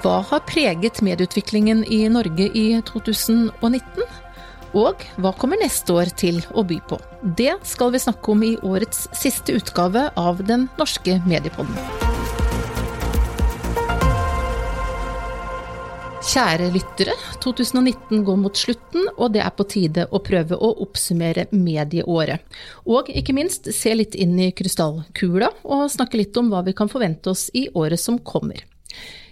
Hva har preget medieutviklingen i Norge i 2019? Og hva kommer neste år til å by på? Det skal vi snakke om i årets siste utgave av Den norske mediepodden. Kjære lyttere, 2019 går mot slutten, og det er på tide å prøve å oppsummere medieåret. Og ikke minst se litt inn i krystallkula, og snakke litt om hva vi kan forvente oss i året som kommer.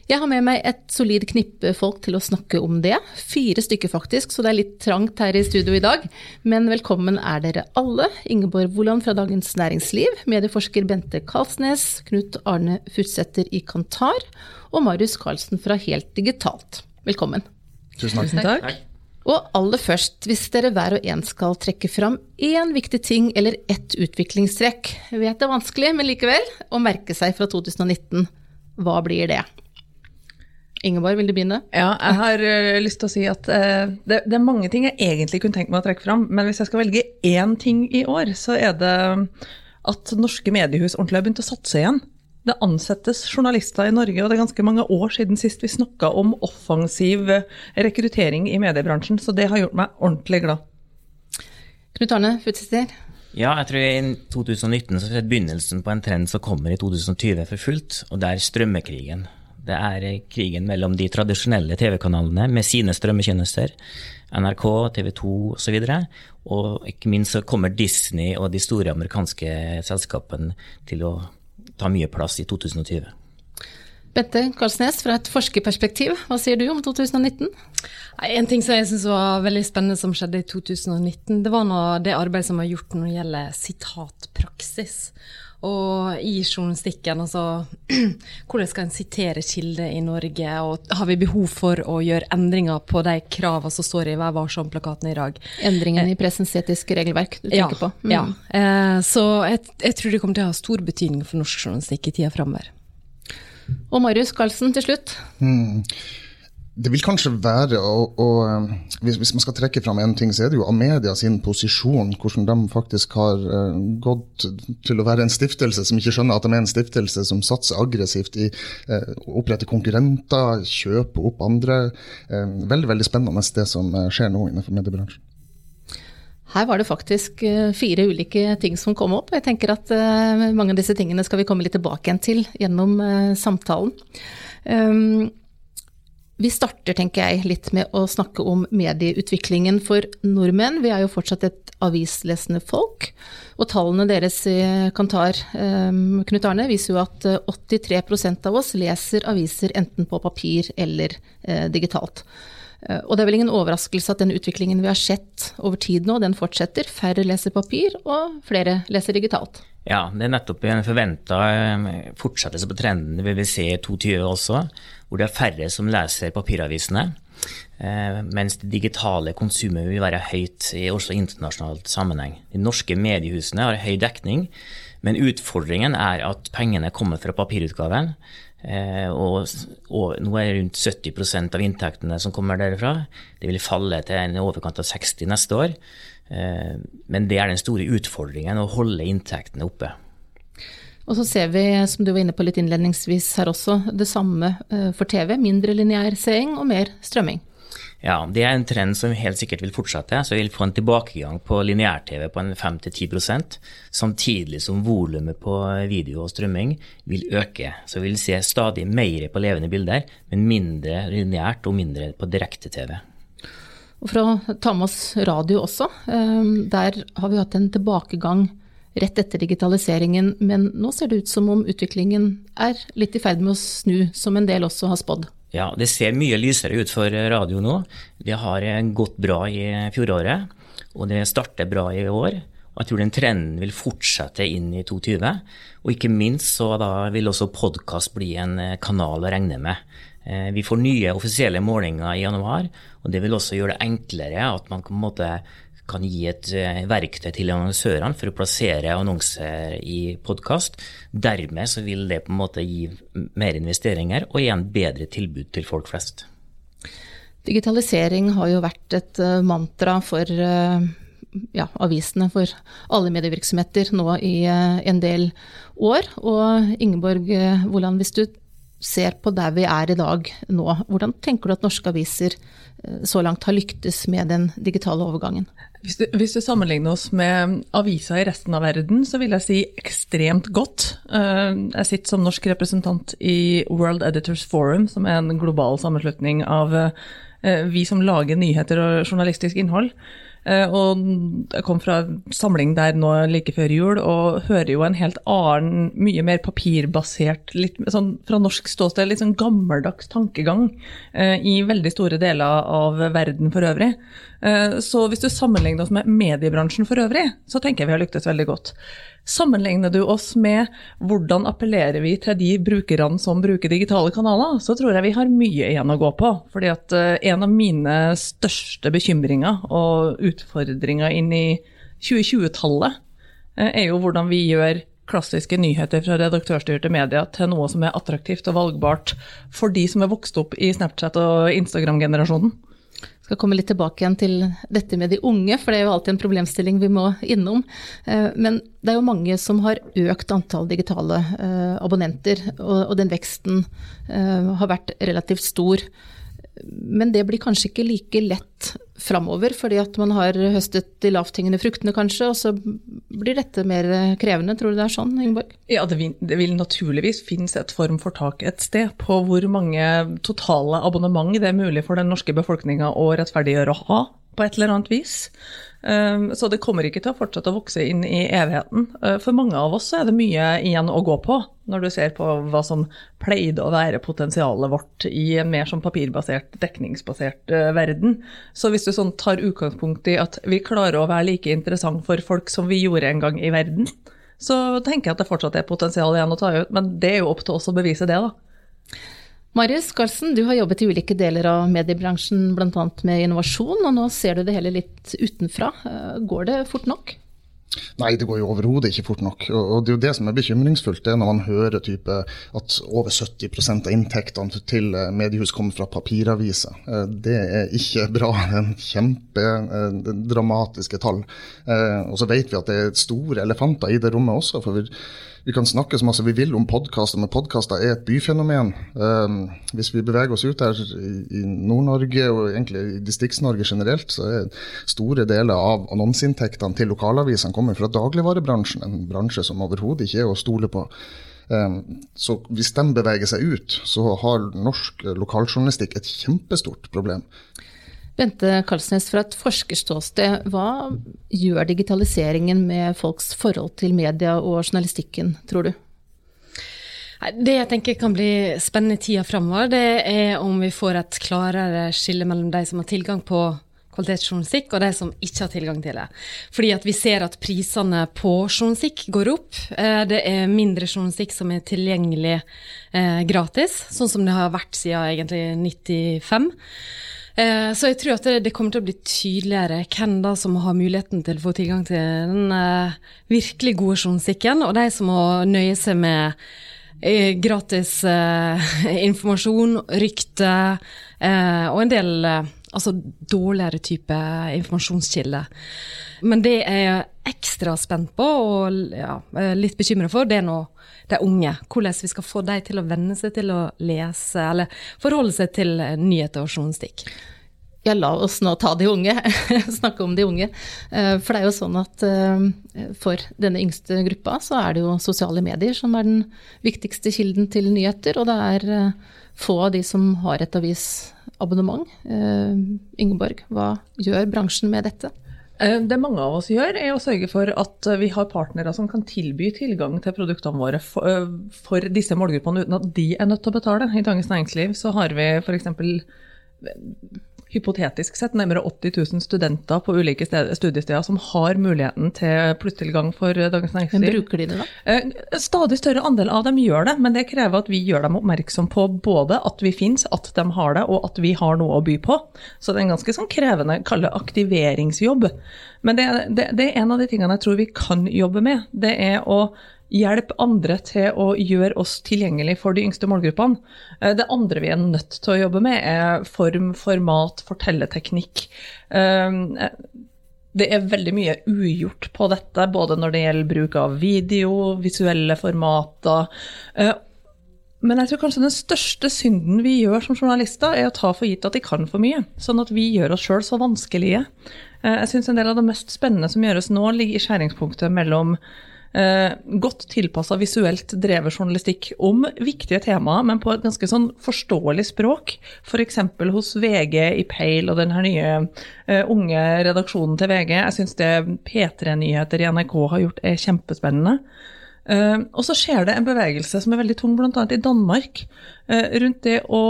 Jeg har med meg et solid knippe folk til å snakke om det. Fire stykker faktisk, så det er litt trangt her i studio i dag. Men velkommen er dere alle. Ingeborg Woland fra Dagens Næringsliv, medieforsker Bente Karlsnes, Knut Arne Futsæter i Kantar og Marius Karlsen fra Helt Digitalt. Velkommen. Tusen takk. Tusen takk. Og aller først, hvis dere hver og en skal trekke fram én viktig ting eller ett utviklingstrekk, jeg vet det er vanskelig, men likevel, å merke seg fra 2019, hva blir det? Ingeborg, vil du begynne? Ja, jeg har uh, lyst til å si at uh, det, det, er mange ting jeg egentlig kunne tenkt meg å trekke fram, men hvis jeg skal velge én ting i år, så er det at norske mediehus ordentlig har begynt å satse igjen. Det ansettes journalister i Norge, og det er ganske mange år siden sist vi snakka om offensiv rekruttering i mediebransjen, så det har gjort meg ordentlig glad. Knut Arne, futsister? Ja, jeg tror i 2019 så er det begynnelsen på en trend som kommer i 2020 for fullt, og det er strømmekrigen. Det er krigen mellom de tradisjonelle TV-kanalene med sine strømmetjenester, NRK, TV 2 osv. Og, og ikke minst så kommer Disney og de store amerikanske selskapene til å ta mye plass i 2020. Bette Karlsnes, fra et forskerperspektiv, hva sier du om 2019? En ting som jeg syns var veldig spennende som skjedde i 2019, det var det arbeidet som er gjort når det gjelder sitatpraksis. Og i journalistikken, altså hvordan skal en sitere kilder i Norge, og har vi behov for å gjøre endringer på de kravene som står i Vær varsom-plakatene i dag? Endringene i eh, pressens etiske regelverk du tenker ja, på? Mm. Ja. Eh, så jeg, jeg, tror det kommer til å ha stor betydning for norsk journalistikk i tida framover. Og Marius Karlsen til slutt. Mm. Det vil kanskje være å, å eh, hvis, hvis, man skal trekke fram en ting, så er det jo Amedia sin posisjon. Hvordan de faktisk har uh, gått til å være en stiftelse som ikke skjønner at de er en stiftelse som satser aggressivt i å uh, opprette konkurrenter, kjøpe opp andre. Uh, veldig veldig spennende det som skjer nå innenfor mediebransjen. Her var det faktisk fire ulike ting som kom opp. Jeg tenker at mange av disse tingene skal vi komme litt tilbake igjen til gjennom samtalen. Um, vi starter, tenker jeg, litt med å snakke om medieutviklingen for nordmenn. Vi er jo fortsatt et avislesende folk. Og tallene deres i Kantar, um, Knut Arne, viser jo at 83 eh, av oss leser aviser enten på papir eller digitalt. Og det er vel ingen overraskelse at den utviklingen vi har sett over tid nå, den fortsetter. Færre leser papir, og flere leser digitalt. Ja, det er nettopp en forventa fortsettelse på trendene vi vil se i 2020 også hvor det er færre som leser papiravisene. Eh, mens det digitale konsumet vil være høyt i også internasjonalt sammenheng. De norske mediehusene har høy dekning, men utfordringen er at pengene kommer fra papirutgaven. Eh, og, nå er det rundt 70% av inntektene som kommer derfra. Det vil falle til en overkant av 60 neste år. Eh, men det er den store utfordringen, å holde inntektene oppe. Og så ser vi, som du var inne på litt innledningsvis her også, det samme eh, for TV. Mindre lineær seing og mer strømming. Ja, det er en trend som helt sikkert vil fortsette. Så vi vil få en tilbakegang på lineær-TV på en 5-10% samtidig som volumet på video og strømming vil øke. Så vi vil se stadig mer på levende bilder, men mindre lineært og mindre på direkte-TV. Og For å ta med oss radio også, eh, der har vi hatt en tilbakegang rett etter digitaliseringen, men nå ser det ut som om utviklingen er litt i ferd med å snu, som en del også har spådd. Ja, det ser mye lysere ut for radio nå. Det har gått bra i fjoråret, og det starter bra i år. Og jeg tror den trenden vil fortsette inn i 2020. Og ikke minst så vil også podkast bli en kanal å regne med. Eh, vi får nye offisielle målinger i januar, og det vil også gjøre det enklere at man på en måte kan gi et eh, verktøy til annonsørene for å plassere annonser i podkast. Dermed så vil det på en måte gi mer investeringer og igjen bedre tilbud til folk flest. Digitalisering har jo vært et eh, mantra for eh, ja, avisene, for alle medievirksomheter nå i en del år. Og Ingeborg Woland, hvis du ser på der vi er i dag nå, hvordan tenker du at norske aviser så langt har lyktes med den digitale overgangen? Hvis du, hvis du, sammenligner oss med aviser i resten av verden, så vil jeg si ekstremt godt. Eh, jeg sitter som norsk representant i World Editors Forum, som er en global sammenslutning av eh, vi som lager nyheter og journalistisk innhold. Eh, og jeg kom fra samling der nå like før jul, og hører jo en helt annen, mye mer papirbasert, litt sånn fra norsk ståsted, litt sånn gammeldags tankegang eh, i veldig store deler av verden for øvrig. Eh, så hvis du sammenligner oss med mediebransjen for øvrig, så tenker jeg vi har lyktes veldig godt. Sammenligner du oss med hvordan appellerer vi til de brukerne som bruker digitale kanaler, så tror jeg vi har mye igjen å gå på. Fordi at eh, en av mine største bekymringer og utfordringer inn i 2020-tallet eh, er jo hvordan vi gjør klassiske nyheter fra redaktørstyrte medier til noe som er attraktivt og valgbart for de som er vokst opp i Snapchat- og Instagram-generasjonen skal komme litt tilbake igjen til dette med de unge, for det er jo alltid en problemstilling vi må innom. Eh, men det er jo mange som har økt antall digitale eh, abonnenter, og den veksten eh, har vært relativt stor. Men det blir kanskje ikke like lett framover, fordi at man har høstet de lavthengende fruktene kanskje, og så blir dette mer krevende. Tror du det er sånn, Ingeborg? Ja, det vil, det vil naturligvis finnes et form for tak et sted på hvor mange totale abonnement det er mulig for den norske befolkninga å rettferdiggjøre å ha, på et eller annet vis. Ehm, så det kommer ikke til å fortsette å vokse inn i evigheten. Eh, for mange av oss er det mye igjen å gå på, når du ser på hva som pleide å være potensialet vårt i en mer sånn papirbasert, dekningsbasert eh, verden. Så hvis du sånn tar utgangspunkt i at vi klarer å være like interessant for folk som vi gjorde en gang i verden, så tenker jeg at det fortsatt er potensial igjen å ta ut. Men det er jo opp til oss å bevise det, da. Marius Karlsen, du har jobbet i ulike deler av mediebransjen, bl.a. med innovasjon, og nå ser du det hele litt utenfra. Eh, går det fort nok? Nei, det går jo overhodet ikke fort nok. Og Det er jo det som er bekymringsfullt, det er når man hører type at over 70% av inntektene til eh, mediehus kommer fra papiraviser. Eh, det er ikke bra. Det er kjempedramatiske tall. Og så vet vi at det er store elefanter i det rommet også. for vi vi kan snakke så masse vi vil om podkaster, men podkaster er et byfenomen. Um, hvis vi beveger oss ut her i, Nord-Norge og egentlig i Distrikts-Norge generelt, så er store deler av annonseinntektene til lokalavisene kommer fra dagligvarebransjen, en bransje som overhodet ikke er å stole på. Um, så hvis de beveger seg ut, så har norsk lokaljournalistikk et kjempestort problem. Bente Karlsnes, fra et forskerståsted, hva gjør digitaliseringen med folks forhold til media og journalistikken, tror du? Det jeg tenker kan bli spennende i tida framover, det er om vi får et klarere skille mellom de som har tilgang på kvalitetsjournalistikk, og de som ikke har tilgang til det. Fordi at vi ser at prisene på journalistikk går opp. Eh, det er mindre journalistikk som er tilgjengelig eh, gratis, sånn som det har vært siden egentlig 95. Eh, så jeg tror at det, kommer til å bli tydeligere hvem da som har muligheten til å få tilgang til den uh, virkelig gode journalistikken, og de som må nøye seg med uh, gratis informasjon, rykte og en del altså dårligere type informasjonskilde. Men det jeg er ekstra spent på og ja, litt bekymra for, det er nå de unge. Hvordan vi skal få dem til å venne seg til å lese, eller forholde seg til nyheter og journalistikk. Ja, la oss nå ta de unge, snakke om de unge. Eh, for det er jo sånn at eh, for denne yngste gruppa så er det jo sosiale medier som er den viktigste kilden til nyheter, og det er eh, få av de som har et avisabonnement. Ingeborg, hva gjør bransjen med dette? Det mange av oss gjør, er å sørge for at vi har partnere som kan tilby tilgang til produktene våre for disse målgruppene uten at de er nødt til å betale. I Dagens Næringsliv så har vi f.eks hypotetisk sett nærmere 80 000 studenter på ulike studiesteder som har muligheten til plusstilgang for Dagens Næringsliv. Men bruker de det, da? Eh, stadig større andel av dem gjør det, men det krever at vi gjør dem oppmerksom på både at vi finnes, at de har det, og at vi har noe å by på. Så det er en ganske sånn krevende, kalle aktiveringsjobb. Men det, det, det er en av de tingene jeg tror vi kan jobbe med. Det er å hjelpe andre til å gjøre oss tilgjengelig for de yngste målgruppene. Eh, det andre vi er nødt til å jobbe med, er form, format, fortellerteknikk. Eh, det er veldig mye ugjort på dette, både når det gjelder bruk av video, visuelle formater. Eh, Men jeg tror kanskje den største synden vi gjør som journalister, er å ta for gitt at de kan for mye. Sånn at vi gjør oss sjøl så vanskelige. Jeg syns en del av det mest spennende som gjøres nå, ligger i skjæringspunktet mellom godt tilpassa visuelt drevet journalistikk om viktige temaer, men på et ganske sånn forståelig språk. F.eks. hos VG i Peil og den nye eh, unge redaksjonen til VG. Jeg syns det P3-nyheter i NRK har gjort er kjempespennende. Uh, og så skjer det en bevegelse som er veldig tung, bl.a. i Danmark, uh, rundt det å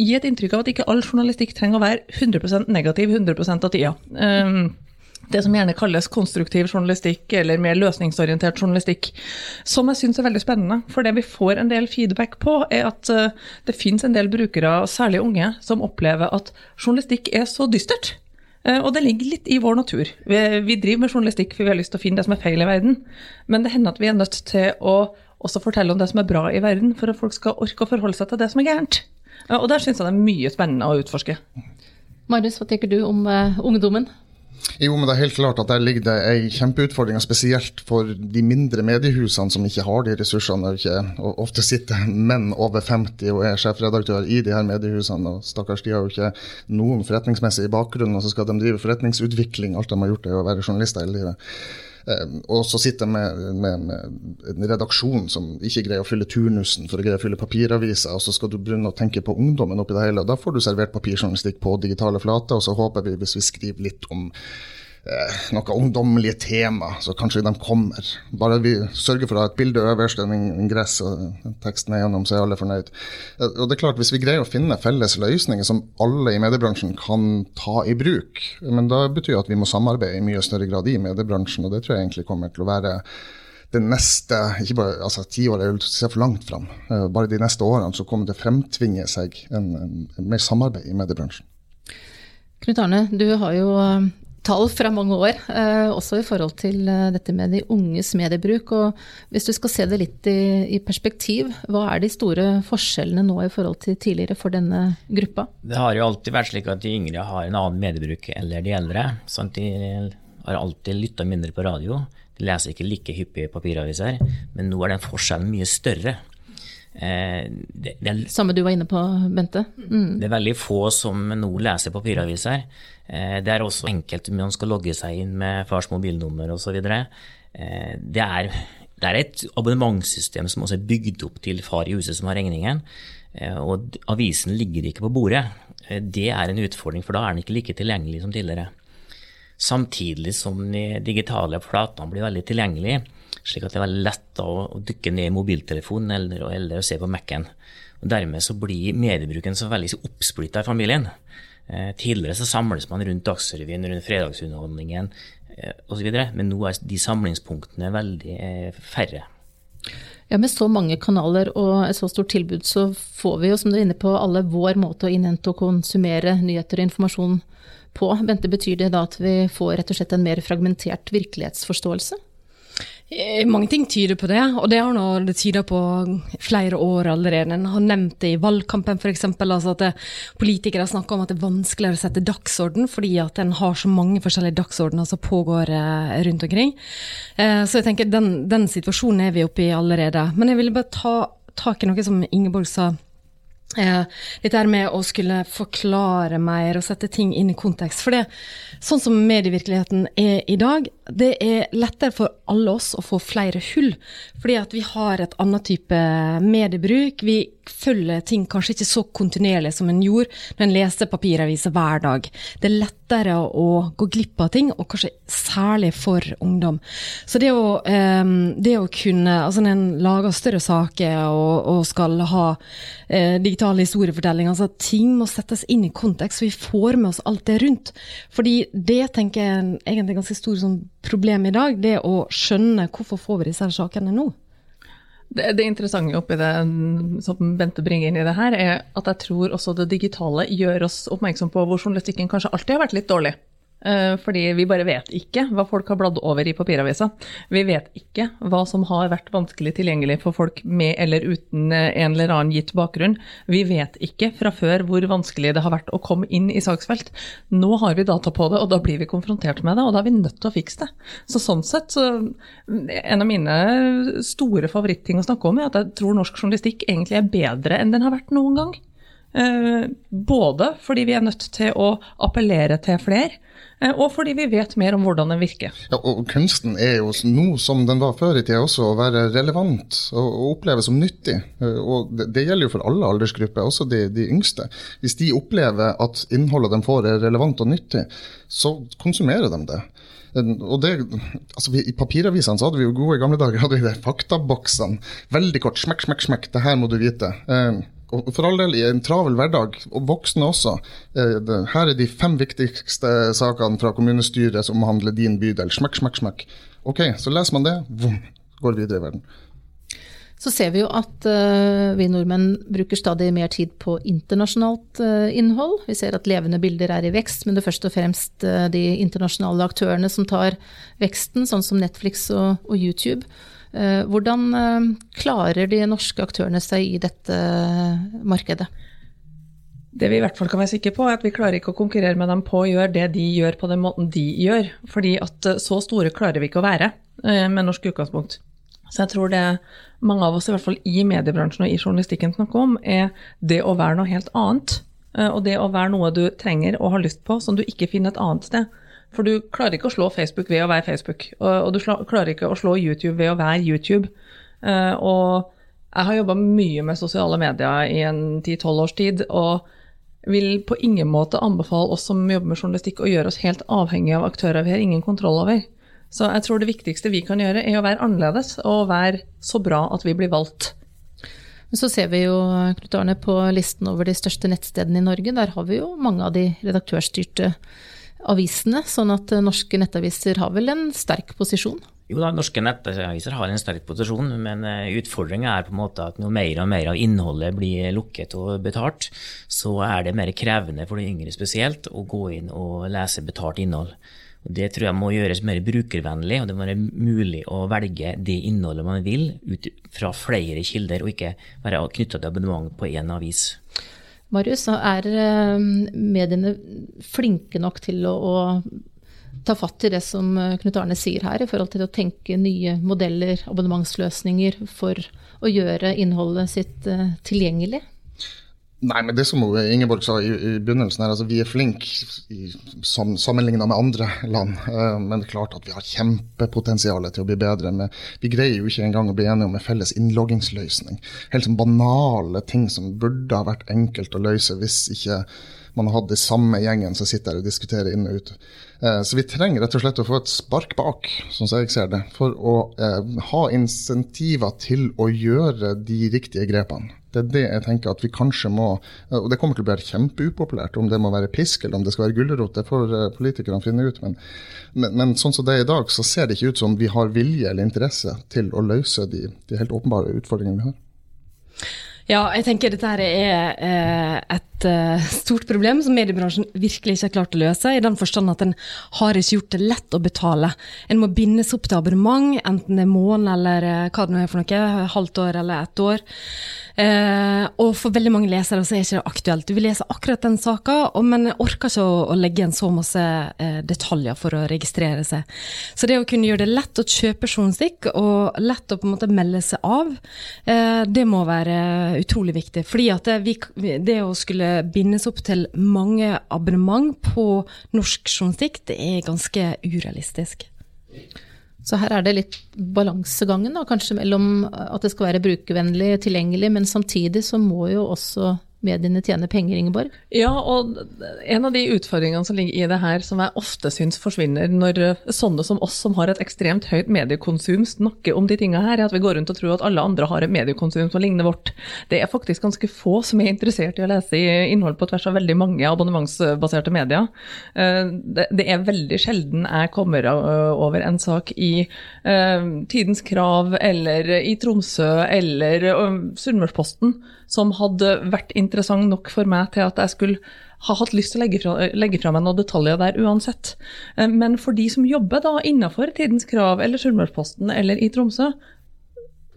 gi et inntrykk av at ikke all journalistikk trenger å være 100% negativ 100 av tida. Um, det som gjerne kalles konstruktiv journalistikk eller mer løsningsorientert journalistikk. Som jeg syns er veldig spennende. For det vi får en del feedback på, er at uh, det finnes en del brukere, særlig unge, som opplever at journalistikk er så dystert. Eh, og det ligger litt i vår natur. Vi driver med journalistikk for vi har lyst til å finne det som er feil i verden. Men det hender at vi er nødt til å også fortelle om det som er bra i verden, for at folk skal orke å forholde seg til det som er gærent. Eh, og der syns jeg det er mye spennende å utforske. Marius, hva tenker du om ungdommen? Jo, men det er helt klart at Der ligger det ei kjempeutfordring, spesielt for de mindre mediehusene som ikke har de ressursene. Ikke, og ofte sitter menn over 50 og er sjefredaktør i de her mediehusene. og Stakkars, de har jo ikke noen forretningsmessig bakgrunn, og så skal de drive forretningsutvikling. Alt de har gjort, er å være journalister hele livet. Ehm, og så sitter jeg med, med, en, en redaksjon som ikke greier å fylle turnusen for å greie å fylle papiraviser, og så skal du begynne å tenke på ungdommen oppi det hele. og Da får du servert papirjournalistikk på digitale flater, og så håper vi, hvis vi skriver litt om noen ungdommelige tema, så kanskje de kommer. Bare vi sørger for å ha et bilde øverst, en ingress og teksten er gjennom, så er alle fornøyd. Eh, og det er klart, Hvis vi greier å finne felles løsninger som alle i mediebransjen kan ta i bruk, men da betyr det at vi må samarbeide i mye større grad i mediebransjen, og det tror jeg egentlig kommer til å være det neste ikke bare, altså tiåret vil se for langt fram. Eh, bare de neste årene så kommer det fremtvinge seg en, en, en mer samarbeid i mediebransjen. Knut Arne, du har jo tall fra mange år, eh, også i forhold til eh, dette med de unges mediebruk. Og hvis du skal se det litt i, i, perspektiv, hva er de store forskjellene nå i forhold til tidligere for denne gruppa? Det har jo alltid vært slik at de yngre har en annen mediebruk enn de eldre. Sant? De har alltid lytta mindre på radio. De leser ikke like hyppig papiraviser, men nå er den forskjellen mye større. Eh, det, det, Samme du var inne på, Bente? Mm. Det er veldig få som nå leser papiraviser. Eh, det er også enkelt om man skal logge seg inn med fars mobilnummer osv. Eh, det, er, det er et abonnementssystem som også er bygd opp til far i huset som har regningen. Eh, og avisen ligger ikke på bordet. Eh, det er en utfordring, for da er den ikke like tilgjengelig som tidligere. Samtidig som de digitale platene blir veldig tilgjengelige slik at det er veldig lett å, å dykke ned i mobiltelefonen eller, eller se på Mac-en. Og Dermed så blir mediebruken så veldig oppsplitta i familien. Eh, tidligere så samles man rundt Dagsrevyen, rundt fredagsunderholdningen eh, osv., men nå er de samlingspunktene veldig eh, færre. Ja, Med så mange kanaler og et så stort tilbud, så får vi jo, som du er inne på, alle vår måte å innhente og konsumere nyheter og informasjon på. Bente, betyr det da at vi får rett og slett en mer fragmentert virkelighetsforståelse? Eh, mange ting tyder på det, og det har nå det tyda på flere år allerede. En har nevnt det i valgkampen f.eks. Altså at politikere snakker om at det er vanskeligere å sette dagsorden fordi at en har så mange forskjellige dagsordener som pågår eh, rundt omkring. Eh, så jeg tenker den, den situasjonen er vi oppe i allerede. Men jeg ville bare ta tak i noe som Ingeborg sa Eh, dette her med å skulle forklare mer og sette ting inn i kontekst. For det, sånn som medievirkeligheten er i dag, det er lettere for alle oss å få flere hull. Fordi at vi har et annet type mediebruk. Vi følger ting kanskje ikke så kontinuerlig som en gjorde når en leser papiraviser hver dag. Det er lettere å gå glipp av ting, og kanskje særlig for ungdom. Så det å, um, det å kunne Altså når en lager større saker og, og skal ha uh, digital historiefortelling, altså ting må settes inn i kontekst, så vi får med oss alt det rundt. Fordi det tenker jeg er ganske stor sånn, problem i dag, det å skjønne hvorfor får vi disse sakene nå. Det, det, interessante oppi det som Bente bringer inn i det her, er at jeg tror også det digitale gjør oss oppmerksom på hvor journalistikken kanskje alltid har vært litt dårlig. Eh, fordi vi bare vet ikke hva folk har bladd over i papiravisa. Vi vet ikke hva som har vært vanskelig tilgjengelig for folk med eller uten eh, en eller annen gitt bakgrunn. Vi vet ikke fra før hvor vanskelig det har vært å komme inn i saksfelt. Nå har vi data på det, og da blir vi konfrontert med det, og da er vi nødt til å fikse det. Så sånn sett, så en av mine store favoritting å snakke om er at jeg tror norsk journalistikk egentlig er bedre enn den har vært noen gang. Eh, både fordi vi er nødt til å appellere til flere, Eh, og fordi vi vet mer om hvordan den virker. Ja, og Kunsten er jo nå som den var før i tida også, å være relevant og, og oppleves som nyttig. Eh, og det, gjelder jo for alle aldersgrupper, også de, de, yngste. Hvis de opplever at innholdet de får er relevant og nyttig, så konsumerer de det. Og det, altså vi, I papiravisene så hadde vi jo gode gamle dager hadde vi det faktaboksene. Veldig kort. Smekk, smekk, smekk. Det her må du vite. Og for all del i en travel hverdag, og voksne også. Eh, her er de fem viktigste sakene fra kommunestyret som omhandler din bydel. Smekk, smekk, smekk. Ok, så leser man det, Vum, går videre i verden. Så ser vi jo at uh, vi nordmenn bruker stadig mer tid på internasjonalt uh, innhold. Vi ser at levende bilder er i vekst, men det er først og fremst uh, de internasjonale aktørene som tar veksten, sånn som Netflix og, og YouTube. Eh, hvordan eh, klarer de norske aktørene seg i dette markedet? Det vi i hvert fall kan være sikre på, er at vi klarer ikke å konkurrere med dem på å gjøre det de gjør på den måten de gjør. Fordi at eh, så store klarer vi ikke å være med norsk utgangspunkt. Så jeg tror det mange av oss, i hvert fall i mediebransjen og i journalistikken, snakker om, er det å være noe helt annet. Og det å være noe du trenger og har lyst på, som du ikke finner et annet sted. For du klarer ikke å slå Facebook ved å være Facebook, og, du klarer ikke å slå YouTube ved å være YouTube. Uh, og jeg har jobba mye med sosiale medier i en 10-12 års tid, og vil på ingen måte anbefale oss som jobber med journalistikk å gjøre oss helt avhengige av aktører vi har ingen kontroll over. Så jeg tror det viktigste vi kan gjøre, er å være annerledes og være så bra at vi blir valgt. Så ser vi jo Knut Arne, på listen over de største nettstedene i Norge. Der har vi jo mange av de redaktørstyrte avisene, sånn at eh, norske nettaviser har vel en sterk posisjon? Jo da, norske nettaviser har en sterk posisjon, men eh, utfordringa er på en måte at når mer og mer av innholdet blir lukket og betalt, så er det mer krevende for de yngre spesielt å gå inn og lese betalt innhold. Det tror jeg må gjøres mer brukervennlig, og det må være mulig å velge det innholdet man vil ut fra flere kilder, og ikke være knytta til abonnement på én avis. Marius, er eh, mediene flinke nok til å, å, ta fatt i det som eh, Knut Arne sier her, i forhold til å tenke nye modeller, abonnementsløsninger, for å gjøre innholdet sitt eh, tilgjengelig? Nei, men det som Ingeborg sa i, i begynnelsen, her, altså vi er flinke som, sammenligna med andre land. Uh, men det er klart at vi har kjempepotensial til å bli bedre. Med, vi greier jo ikke engang å bli enige om en felles innloggingsløsning. Helt sånn banale ting som burde ha vært enkelt å løse hvis ikke man har hatt de samme gjengen som sitter her og diskuterer inn og ut. Uh, så vi trenger rett og slett å få et spark bak, sånn som jeg ser det, for å uh, ha insentiver til å gjøre de riktige grepene. Det er det jeg tenker at vi kanskje må Og det kommer til å bli kjempeupopulært om det må være pisk eller om det skal være gulrot. Det får eh, politikerne finne ut. Men, men, men, sånn som det er i dag, så ser det ikke ut som vi har vilje eller interesse til å løse de, de helt åpenbare utfordringene vi har. Ja, jeg tenker dette her er eh, et eh, stort problem som mediebransjen virkelig ikke har klart å løse, i den forstand at en har ikke gjort det lett å betale. En må bindes opp til abonnement, enten det er måned eller hva det nå er for noe, halvt år eller ett år. Eh, og for veldig mange lesere så er ikke det aktuelt. Du vil lese akkurat den saka, men orker ikke å, legge igjen så masse eh, detaljer for å registrere seg. Så det å kunne gjøre det lett å kjøpe journalistikk, og lett å på en måte melde seg av, eh, det må være utrolig viktig. Fordi at vi, det å skulle bindes opp til mange abonnement på norsk journalistikk, det er ganske urealistisk. Så her er det litt balansegangen, da, kanskje mellom at det skal være brukervennlig, tilgjengelig, men samtidig så må jo også mediene tjener penger, Ingeborg? Ja, og en av de utfordringene som ligger i det her, som jeg ofte syns forsvinner når sånne som oss, som har et ekstremt høyt mediekonsum, snakker om de tingene her, er at vi går rundt og tror at alle andre har et mediekonsum som ligner vårt. Det er faktisk ganske få som er interessert i å lese innhold på tvers av veldig mange abonnementsbaserte medier. Eh, det er veldig sjelden jeg kommer over en sak i eh, Tidens Krav eller i Tromsø eller eh, Sunnmørsposten som hadde vært interessant nok for meg til at jeg skulle ha hatt lyst til å legge fra, legge fra meg noen detaljer der uansett. Eh, men for de som jobber da innenfor Tidens Krav eller Sunnmørsposten eller i Tromsø,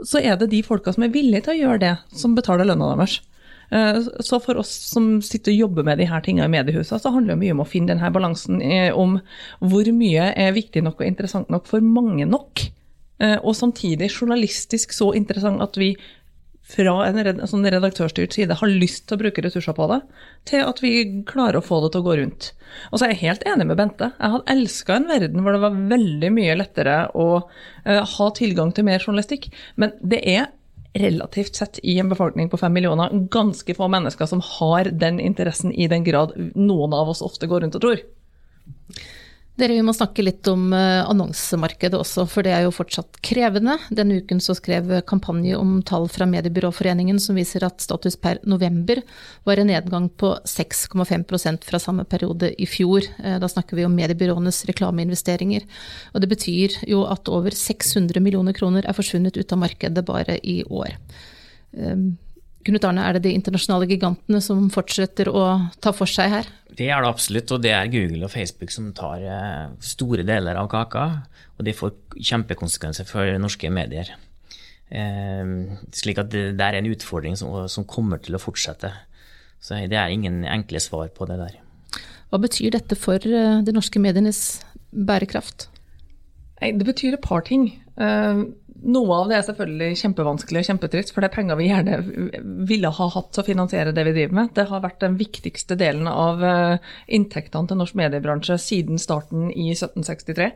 så er det de folka som er villige til å gjøre det, som betaler lønna deres. Eh, så for oss som sitter og jobber med de her tingene i mediehuset, så handler det mye om å finne denne balansen om hvor mye er viktig nok og interessant nok for mange nok. Eh, og samtidig journalistisk så interessant at vi fra en, red, en redaktørstyrt side har lyst til å bruke ressurser på det, til at vi klarer å få det til å gå rundt. Og så er jeg helt enig med Bente. Jeg hadde elska en verden hvor det var veldig mye lettere å uh, ha tilgang til mer journalistikk. Men det er relativt sett i en befolkning på fem millioner ganske få mennesker som har den interessen i den grad noen av oss ofte går rundt og tror. Dere, Vi må snakke litt om eh, annonsemarkedet også, for det er jo fortsatt krevende. Denne uken så skrev kampanje om tall fra Mediebyråforeningen som viser at status per november var en nedgang på 6,5% fra samme periode i fjor. Eh, da snakker vi om mediebyråenes reklameinvesteringer. Og det betyr jo at over 600 millioner kroner er forsvunnet ut av markedet bare i år. Knut Arne, er det de internasjonale gigantene som fortsetter å ta for seg her? Det er det absolutt, og det er Google og Facebook som tar eh, store deler av kaka. Og det får kjempekonsekvenser for norske medier. Eh, slik at det, det er en utfordring som, som, kommer til å fortsette. Så det er ingen enkle svar på det der. Hva betyr dette for eh, de norske medienes bærekraft? Det betyr et par ting. Uh, noe av det er selvfølgelig kjempevanskelig og kjempetrist, for det er penger vi gjerne ville ha hatt til å finansiere det vi driver med. Det har vært den viktigste delen av uh, inntektene til norsk mediebransje siden starten i 1763.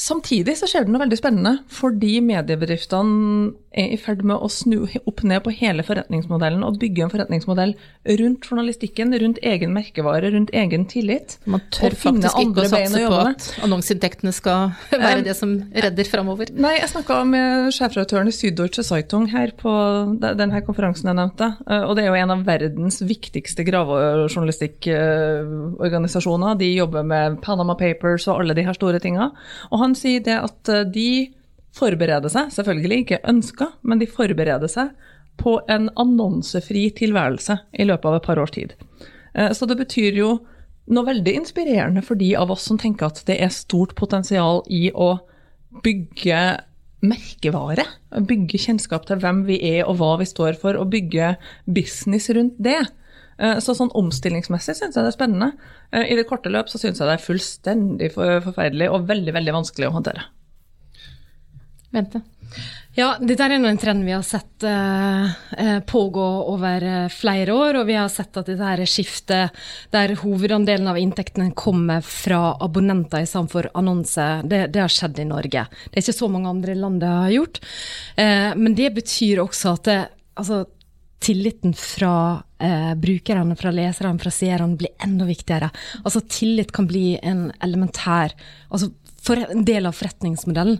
Um, Samtidig så skjer det noe veldig spennende, fordi mediebedriftene er i ferd med å snu opp ned på hele forretningsmodellen og bygge en forretningsmodell rundt journalistikken, rundt egen merkevare, rundt egen tillit. Man tør faktisk ikke å satse på at annonseinntektene skal være det som redder framover. Nei, jeg snakka med sjefredaktøren i Syddeutsche Zeitung her på denne konferansen jeg nevnte, eh, og det er jo en av verdens viktigste gravejournalistikkorganisasjoner. De jobber med Panama Papers og alle de her store tinga. Og han sier det at eh, de forbereder seg, selvfølgelig ikke ønska, men de forbereder seg på en annonsefri tilværelse i løpet av et par års tid. Eh, så det betyr jo noe veldig inspirerende for de av oss som tenker at det er stort potensial i å bygge merkevare. Bygge kjennskap til hvem vi er og hva vi står for, og bygge business rundt det. Eh, så sånn omstillingsmessig syns jeg det er spennende. I det korte løp så syns jeg det er fullstendig forferdelig og veldig, veldig vanskelig å håndtere. Vente. Ja, dette er en trend vi har sett eh, eh, pågå over eh, flere år. Og vi har sett at dette her skiftet der hovedandelen av inntektene kommer fra abonnenter i stedet for annonser, det, det, har skjedd i Norge. Det er ikke så mange andre land det har gjort. Eh, men det betyr også at det, altså, tilliten fra eh, brukerne, fra leserne, fra seerne blir enda viktigere. Altså Tillit kan bli en elementær altså en del av forretningsmodellen.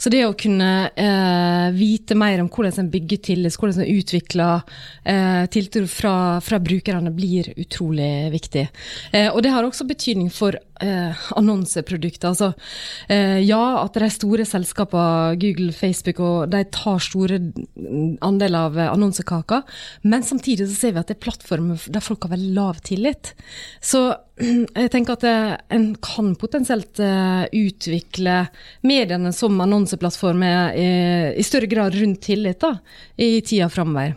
Så det å kunne eh, vite mer om hvordan en bygger tillit, hvordan en utvikler eh, tiltro fra, fra, brukerne, blir utrolig viktig. Eh, og det har også betydning for eh, annonseprodukter. Altså, eh, ja, at de store selskapene, Google, Facebook, og de tar store andeler av annonsekaka, men samtidig så ser vi at det er plattformer der folk har veldig lav tillit. Så jeg tenker at eh, en kan potensielt uh, utvikle mediene som annonseplattformer i, i, større grad rundt tillit da, i tida framover.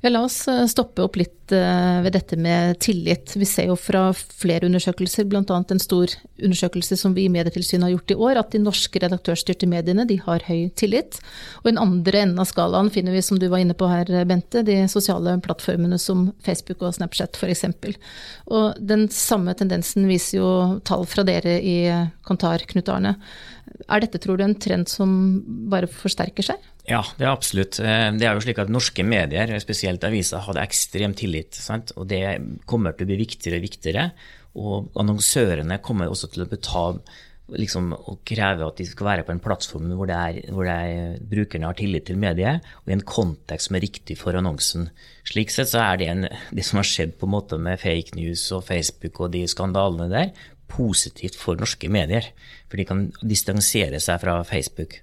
Ja, la oss eh, stoppe opp litt eh, ved dette med tillit. Vi ser jo fra flere undersøkelser, bl.a. en stor undersøkelse som vi i Medietilsynet har gjort i år, at de norske redaktørstyrte mediene de har høy tillit. Og i den andre enden av skalaen finner vi, som du var inne på her, Bente, de sosiale plattformene som Facebook og Snapchat f.eks. Og den samme tendensen viser jo tall fra dere i Kontar, Knut Arne. Er dette, tror du, en trend som bare forsterker seg? Ja, det er absolutt. Eh, det er jo slik at norske medier, spesielt aviser, hadde ekstrem tillit. Sant? Og det kommer til å bli viktigere og viktigere. Og annonsørene kommer også til å betale liksom, og kreve at de skal være på en plattform hvor, er, hvor er, brukerne har tillit til mediet, og i en kontekst som er riktig for annonsen. Slik sett så er det en, det som har skjedd på en måte med fake news og Facebook og de skandalene der, positivt for norske medier. For de kan distansere seg fra Facebook.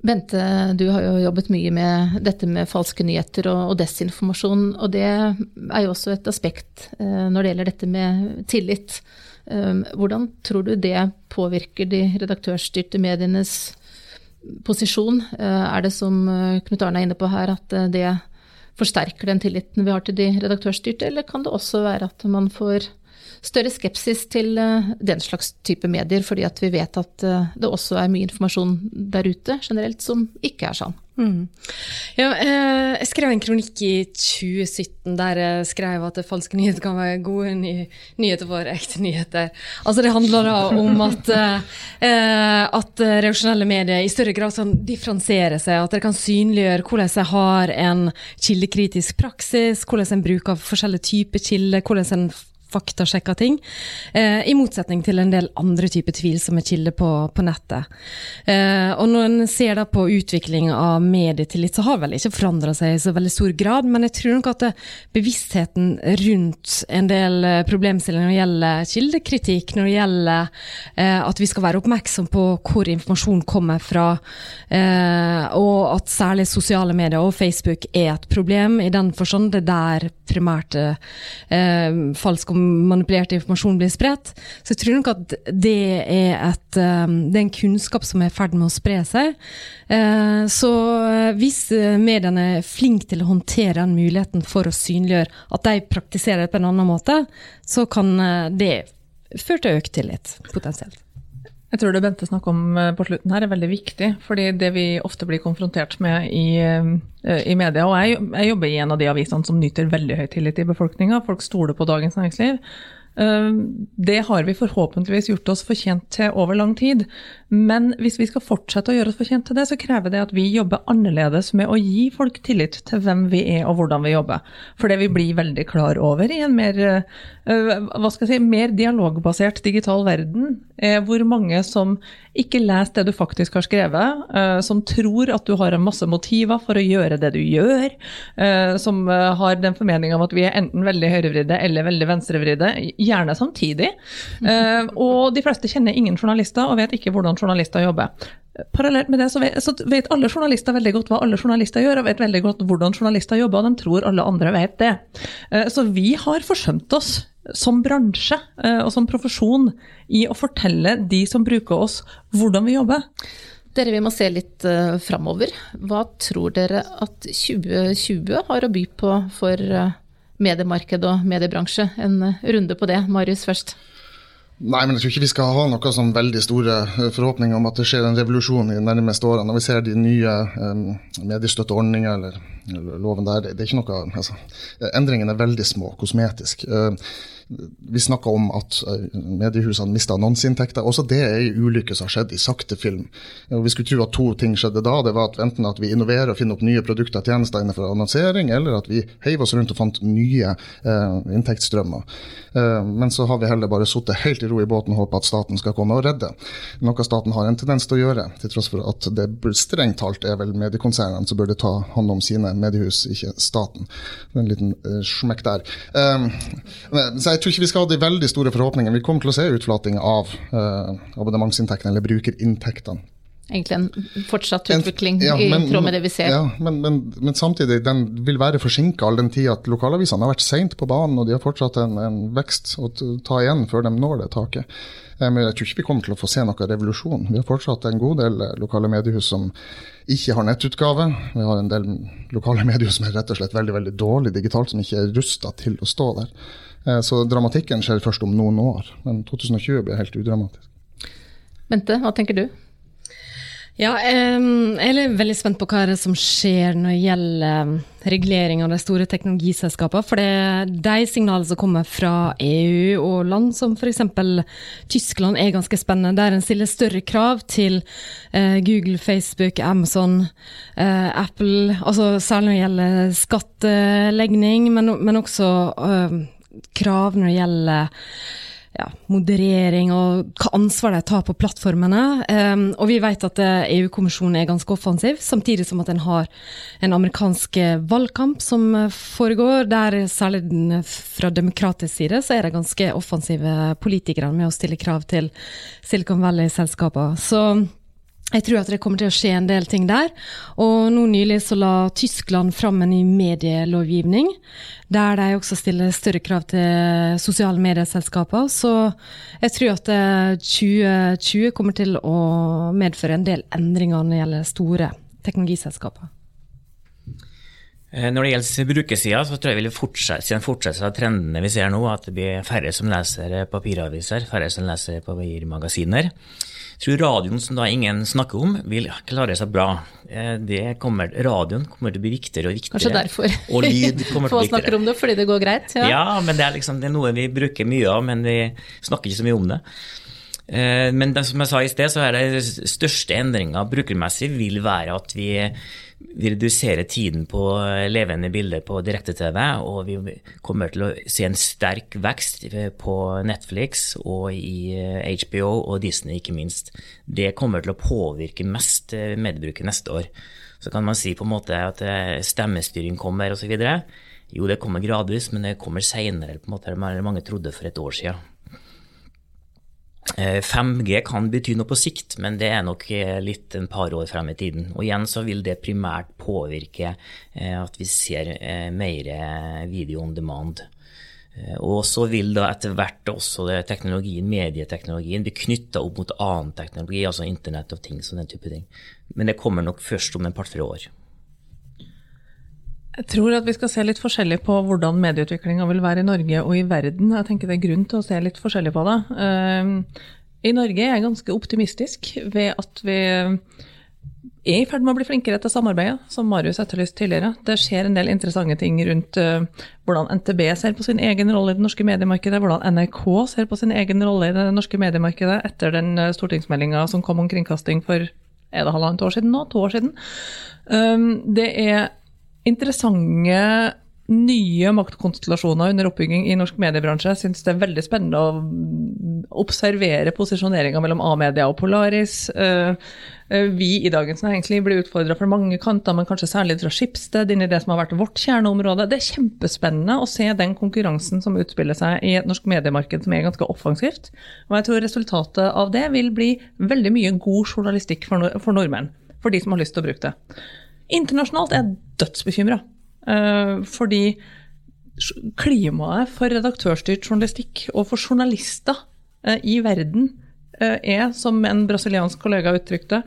Bente, du har jo jobbet mye med dette med falske nyheter og, og desinformasjon. Og det er jo også et aspekt eh, når det gjelder dette med tillit. Um, hvordan tror du det påvirker de redaktørstyrte medienes posisjon? Uh, er det som uh, Knut Arne er inne på her, at det forsterker den tilliten vi har til de redaktørstyrte, eller kan det også være at man får større skepsis til eh, den slags type medier, fordi at vi vet at eh, det også er mye informasjon der ute generelt som ikke er sann. Mm. Ja, eh, jeg skrev en kronikk i 2017 der jeg skrev at falske nyheter kan være gode ny nyheter for ekte nyheter. Altså Det handler da om at, at reaksjonelle medier i større grad kan differensiere seg. At dere kan synliggjøre hvordan jeg har en kildekritisk praksis, hvordan en bruker forskjellige typer kilder, hvordan en faktasjekka ting. Eh, I motsetning til en del andre typer tvilsomme kilder på, på nettet. Eh, og når en ser da på utvikling av medietillit, så har vel ikke forandra seg i så veldig stor grad. Men jeg tror nok at det, bevisstheten rundt en del eh, problemstillinger når det gjelder kildekritikk, når det gjelder eh, at vi skal være oppmerksom på hvor informasjon kommer fra, eh, og at særlig sosiale medier og Facebook er et problem i den forstand det der primært eh, falsk manipulert informasjon blir spredt. Så jeg tror nok at det er, et, um, det er en kunnskap som er i ferd med å spre seg. Eh, så eh, hvis eh, mediene er flinke til å håndtere den muligheten for å synliggjøre at de praktiserer det på en annen måte, så kan det føre til økt tillit, potensielt. Jeg tror det Bente snakker om på slutten her er veldig viktig. fordi det vi ofte blir konfrontert med i, i media, og jeg, jeg, jobber i en av de avisene som nyter veldig høy tillit i befolkninga, folk stoler på Dagens Næringsliv. Det har vi forhåpentligvis gjort oss fortjent til over lang tid. Men hvis vi skal fortsette å gjøre oss fortjent til det, så krever det at vi jobber annerledes med å gi folk tillit til hvem vi er og hvordan vi jobber. For det vi blir veldig klar over i en mer, øh, hva skal jeg si, mer dialogbasert digital verden, er hvor mange som ikke leser det du faktisk har skrevet, øh, som tror at du har en masse motiver for å gjøre det du gjør, som har den formeninga om at vi er enten veldig høyrevridde eller veldig venstrevridde, gjerne samtidig. Og de fleste kjenner ingen journalister og vet ikke hvordan journalister jobber. Parallelt med det så vet, så vet, alle journalister veldig godt hva alle journalister gjør, og vet veldig godt hvordan journalister jobber, og de tror alle andre vet det. Eh, så vi har forsømt oss som bransje eh, og som profesjon i å fortelle de som bruker oss, hvordan vi jobber. Dere, vi må se litt framover. Hva tror dere at 2020 har å by på for mediemarked og mediebransje? En runde på det. Marius først. Nei, men jeg tror ikke vi skal ha noe sånn veldig store eh, forhåpninger om at det skjer en revolusjon i de nærmeste årene. Når vi ser de nye um, mediestøtteordningene eller, eller, loven der, det, det er ikke noe altså, Endringene er veldig små, kosmetisk. Uh, vi snakka om at eh, mediehusene mista annonseinntekter. Også det er en ulykke som har skjedd i sakte film. Vi skulle tro at to ting skjedde da. Det var at enten at vi innoverer og finner opp nye produkter og tjenester innenfor annonsering, eller at vi heiv oss rundt og fant nye eh, inntektsstrømmer. Eh, men så har vi heller bare sittet helt i ro i båten og håpet at staten skal komme og redde. Noe staten har en tendens til å gjøre, til tross for at det strengt talt er vel mediekonsernene som burde ta hånd om sine mediehus, ikke staten. En liten eh, smekk der. Um, så jeg jeg tror ikke vi skal ha de veldig store forhåpningene. Vi kommer til å se utflating av uh, abonnementsinntektene, eller brukerinntektene. Egentlig en fortsatt utvikling en, ja, men, i tråd med det vi ser. Ja, men, men, men, samtidig, den vil være forsinka all den tid at lokalavisene har vært seint på banen, og de har fortsatt en, en vekst å ta igjen før de når det taket. Eh, men jeg tror ikke vi kommer til å få se noe revolusjon. Vi har fortsatt en god del eh, lokale mediehus som ikke har nettutgave. Vi har en del lokale mediehus som er rett og slett veldig veldig dårlig digitalt, som ikke er rusta til å stå der. Eh, så dramatikken skjer først om noen år. Men 2020 blir helt udramatisk. Bente, hva tenker du? Ja, jeg er veldig spent på hva er det som skjer når det gjelder regulering av de store teknologiselskapene. For det er de signalene som kommer fra EU og land som f.eks. Tyskland er ganske spennende. Der en stiller større krav til eh, Google, Facebook, Amazon, eh, Apple. Altså særlig når det gjelder skattelegning, men, men også krav når det gjelder ja, moderering og hva ansvar de tar på plattformene. Um, og vi vet at eh, EU-kommisjonen er ganske offensiv, samtidig som at en har en amerikansk valgkamp som eh, foregår, der særlig fra demokratisk side så er det ganske offensive politikere med å stille krav til Silicon Valley-selskaper. Jeg tror at det kommer til å skje en del ting der. Og nå nylig så la Tyskland fram en ny medielovgivning, der de også stiller større krav til sosiale medieselskaper. Så jeg tror at 2020 eh, kommer til å medføre en del endringer når det gjelder store teknologiselskaper. Eh, når det gjelder brukersida, så tror jeg vi vil fortsette, fortsette av trendene vi ser nå, at det blir færre som leser papiraviser, færre som leser papirmagasiner. Jeg tror radioen, som da ingen snakker om, vil klare seg bra. Eh, det kommer, radioen kommer til å bli viktigere og viktigere. Kanskje derfor og lyd kommer til å bli viktigere. Få snakker om det fordi det går greit? Ja, ja men det er, liksom, det er noe vi bruker mye av, men vi snakker ikke så mye om det. Eh, men det, som jeg sa i sted, så er det største endringa brukermessig vil være at vi vi reduserer tiden på levende bilder på direkte-TV, og vi kommer til å se en sterk vekst på Netflix og i HBO og Disney, ikke minst. Det kommer til å påvirke mest mediebruket neste år. Så kan man si på en måte at stemmestyring kommer osv. Jo, det kommer gradvis, men det kommer seinere enn mange trodde for et år siden. 5G eh, kan bety noe på sikt, men det er nok eh, litt en par år frem i tiden. Og igjen så vil det primært påvirke eh, at vi ser mer video on demand. Og så vil da etter hvert også teknologien, medieteknologien bli knytta opp mot annen teknologi, altså Internett og ting, sånn den type ting. Men det kommer nok først om en par-tre år. Jeg tror at vi skal se litt forskjellig på hvordan medieutviklinga vil være i Norge og i verden. Jeg tenker det er grunn til å se litt forskjellig på det. Ehm, I Norge er jeg ganske optimistisk ved at vi er i ferd med å bli flinkere til samarbeidet, som Marius etterlyste tidligere. Det skjer en del interessante ting rundt uh, hvordan NTB ser på sin egen rolle i det norske mediemarkedet, hvordan NRK ser på sin egen rolle i det norske mediemarkedet etter den uh, stortingsmeldinga som kom om kringkasting for er det halvannet år siden nå? To år siden. Det er interessante nye maktkonstellasjoner under oppbygging i norsk mediebransje. Jeg syns det er veldig spennende å observere posisjoneringa mellom A-media og Polaris. Eh, eh, vi i Dagens Næringsliv blir utfordra fra mange kanter, men kanskje særlig fra Skipsted, inn i det som har vært vårt kjerneområde. Det er kjempespennende å se den konkurransen som utspiller seg i et norsk mediemarked som er ganske offensivt. Og jeg tror resultatet av det vil bli veldig mye god journalistikk for nordmenn. For de som har lyst til å bruke det. Internasjonalt er jeg dødsbekymra. Eh, fordi klimaet for redaktørstyrt journalistikk og for journalister eh, i verden eh, er, som en brasiliansk kollega uttrykte,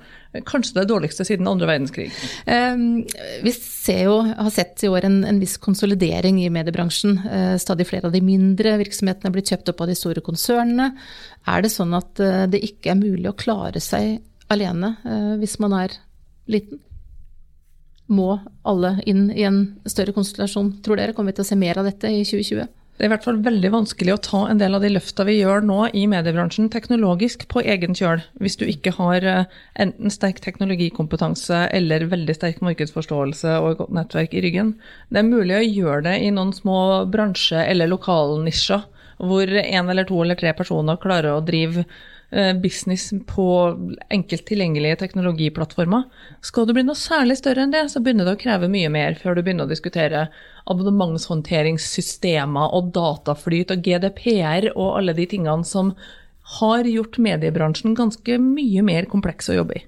kanskje det dårligste siden andre verdenskrig. Vi jo, har sett i år en, en, viss konsolidering i mediebransjen. Stadig flere av de mindre virksomhetene er blitt kjøpt opp av de store konsernene. Er det sånn at det ikke er mulig å klare seg alene hvis man er liten? Må alle inn i en større konstellasjon, tror dere? Kommer vi til å se mer av dette i 2020? Det er i hvert fall veldig vanskelig å ta en del av de løfta vi gjør nå i mediebransjen teknologisk på egen kjøl, hvis du ikke har eh, enten sterk teknologikompetanse eller veldig sterk markedsforståelse og et godt nettverk i ryggen. Det er mulig å gjøre det i noen små bransje- eller lokalnisjer, hvor én eller to eller tre personer klarer å drive business på enkelt tilgjengelige teknologiplattformer. Skal du bli noe særlig større enn det, så begynner det å kreve mye mer før du begynner å diskutere abonnementshåndteringssystemer og dataflyt og GDPR og alle de tingene som har gjort mediebransjen ganske mye mer kompleks å jobbe i.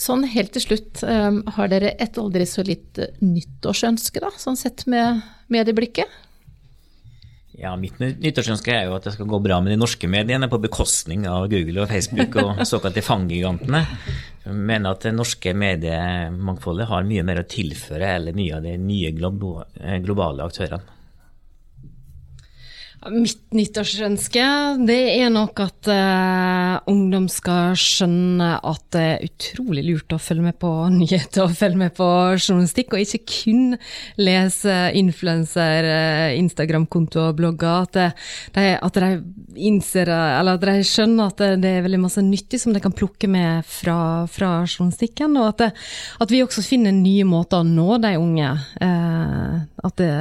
Sånn helt til slutt, eh, har dere et aldri så litt nyttårsønske, da, sånn sett med medieblikket? Ja, Mitt nyttårsønske er jo at det skal gå bra med de norske mediene på bekostning av Google og Facebook og såkalte fanggigantene. Jeg mener at det norske mediemangfoldet har mye mer å tilføre eller mye av de nye globale aktørene. Mitt nyttårsønske det er nok at uh, ungdom skal skjønne at det er utrolig lurt å følge med på nyheter og følge med på journalistikk, og ikke kun lese influenser, uh, Instagram-konto og blogger. At, de, at de innser, eller at de skjønner at det, er veldig masse nyttig som de kan plukke med fra, fra journalistikken, og at, det, at, vi også finner nye måter å nå de unge. Uh, at, det,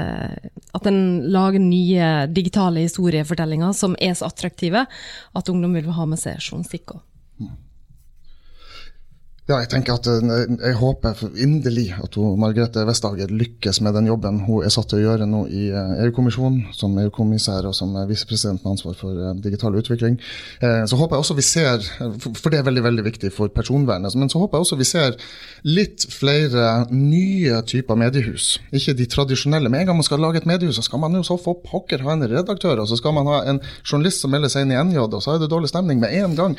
at en lager nye digitale digitale historiefortellinger som er så attraktive at ungdom vil ha med seg journalistikk òg. Ja, jeg tenker at eh, jeg håper inderlig at hun, Margrethe Vestager lykkes med den jobben hun er satt til å gjøre nå i eh, EU-kommisjonen, som EU-kommissær og som visepresident med ansvar for eh, digital utvikling. Så håper jeg også vi ser, for det er veldig veldig viktig for personvernet, men så håper jeg også vi ser litt flere nye typer mediehus. Ikke de tradisjonelle. Med en gang man skal lage et mediehus, så skal man jo så få pokker ha en redaktør, og så skal man ha en journalist som melder seg inn i NJ, og så er det dårlig stemning med en gang.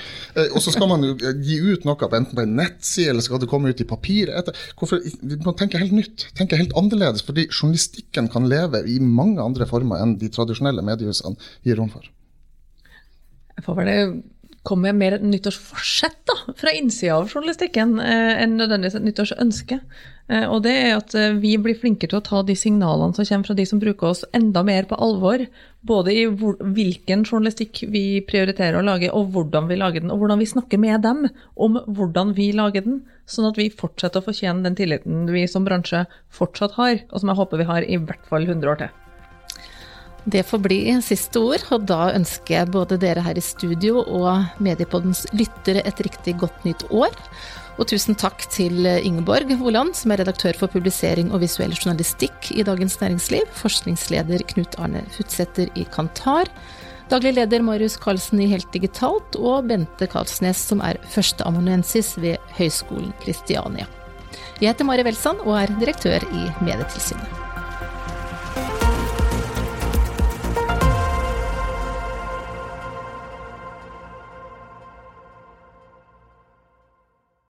Og så skal man jo gi ut noe enten på en nett nettside, eller skal det komme ut i papir? Etter? Hvorfor, vi må tenke helt nytt, tenke helt annerledes. Fordi journalistikken kan leve i mange andre former enn de tradisjonelle mediehusene gir rom for. Jeg får vel komme med mer et nyttårsforsett da, fra innsida av journalistikken eh, enn nødvendigvis et nyttårsønske. Eh, og det er at eh, vi blir flinkere til å ta de signalene som kommer fra de som bruker oss, enda mer på alvor. Både i hvilken journalistikk vi prioriterer å lage, og hvordan vi lager den. Og hvordan vi snakker med dem om hvordan vi lager den, sånn at vi fortsetter å fortjene den tilliten vi som bransje fortsatt har, og som jeg håper vi har i hvert fall 100 år til. Det får bli siste ord, og da ønsker jeg både dere her i studio og Mediepoddens lyttere et riktig godt nytt år. Og tusen takk til Ingeborg Holand, som er redaktør for publisering og visuell journalistikk i Dagens Næringsliv, forskningsleder Knut Arne Futsæter i Kantar, daglig leder Marius Karlsen i Helt Digitalt, og Bente Karlsnes, som er førsteamanuensis ved Høgskolen Kristiania. Jeg heter Mari Welsand og er direktør i Medietilsynet.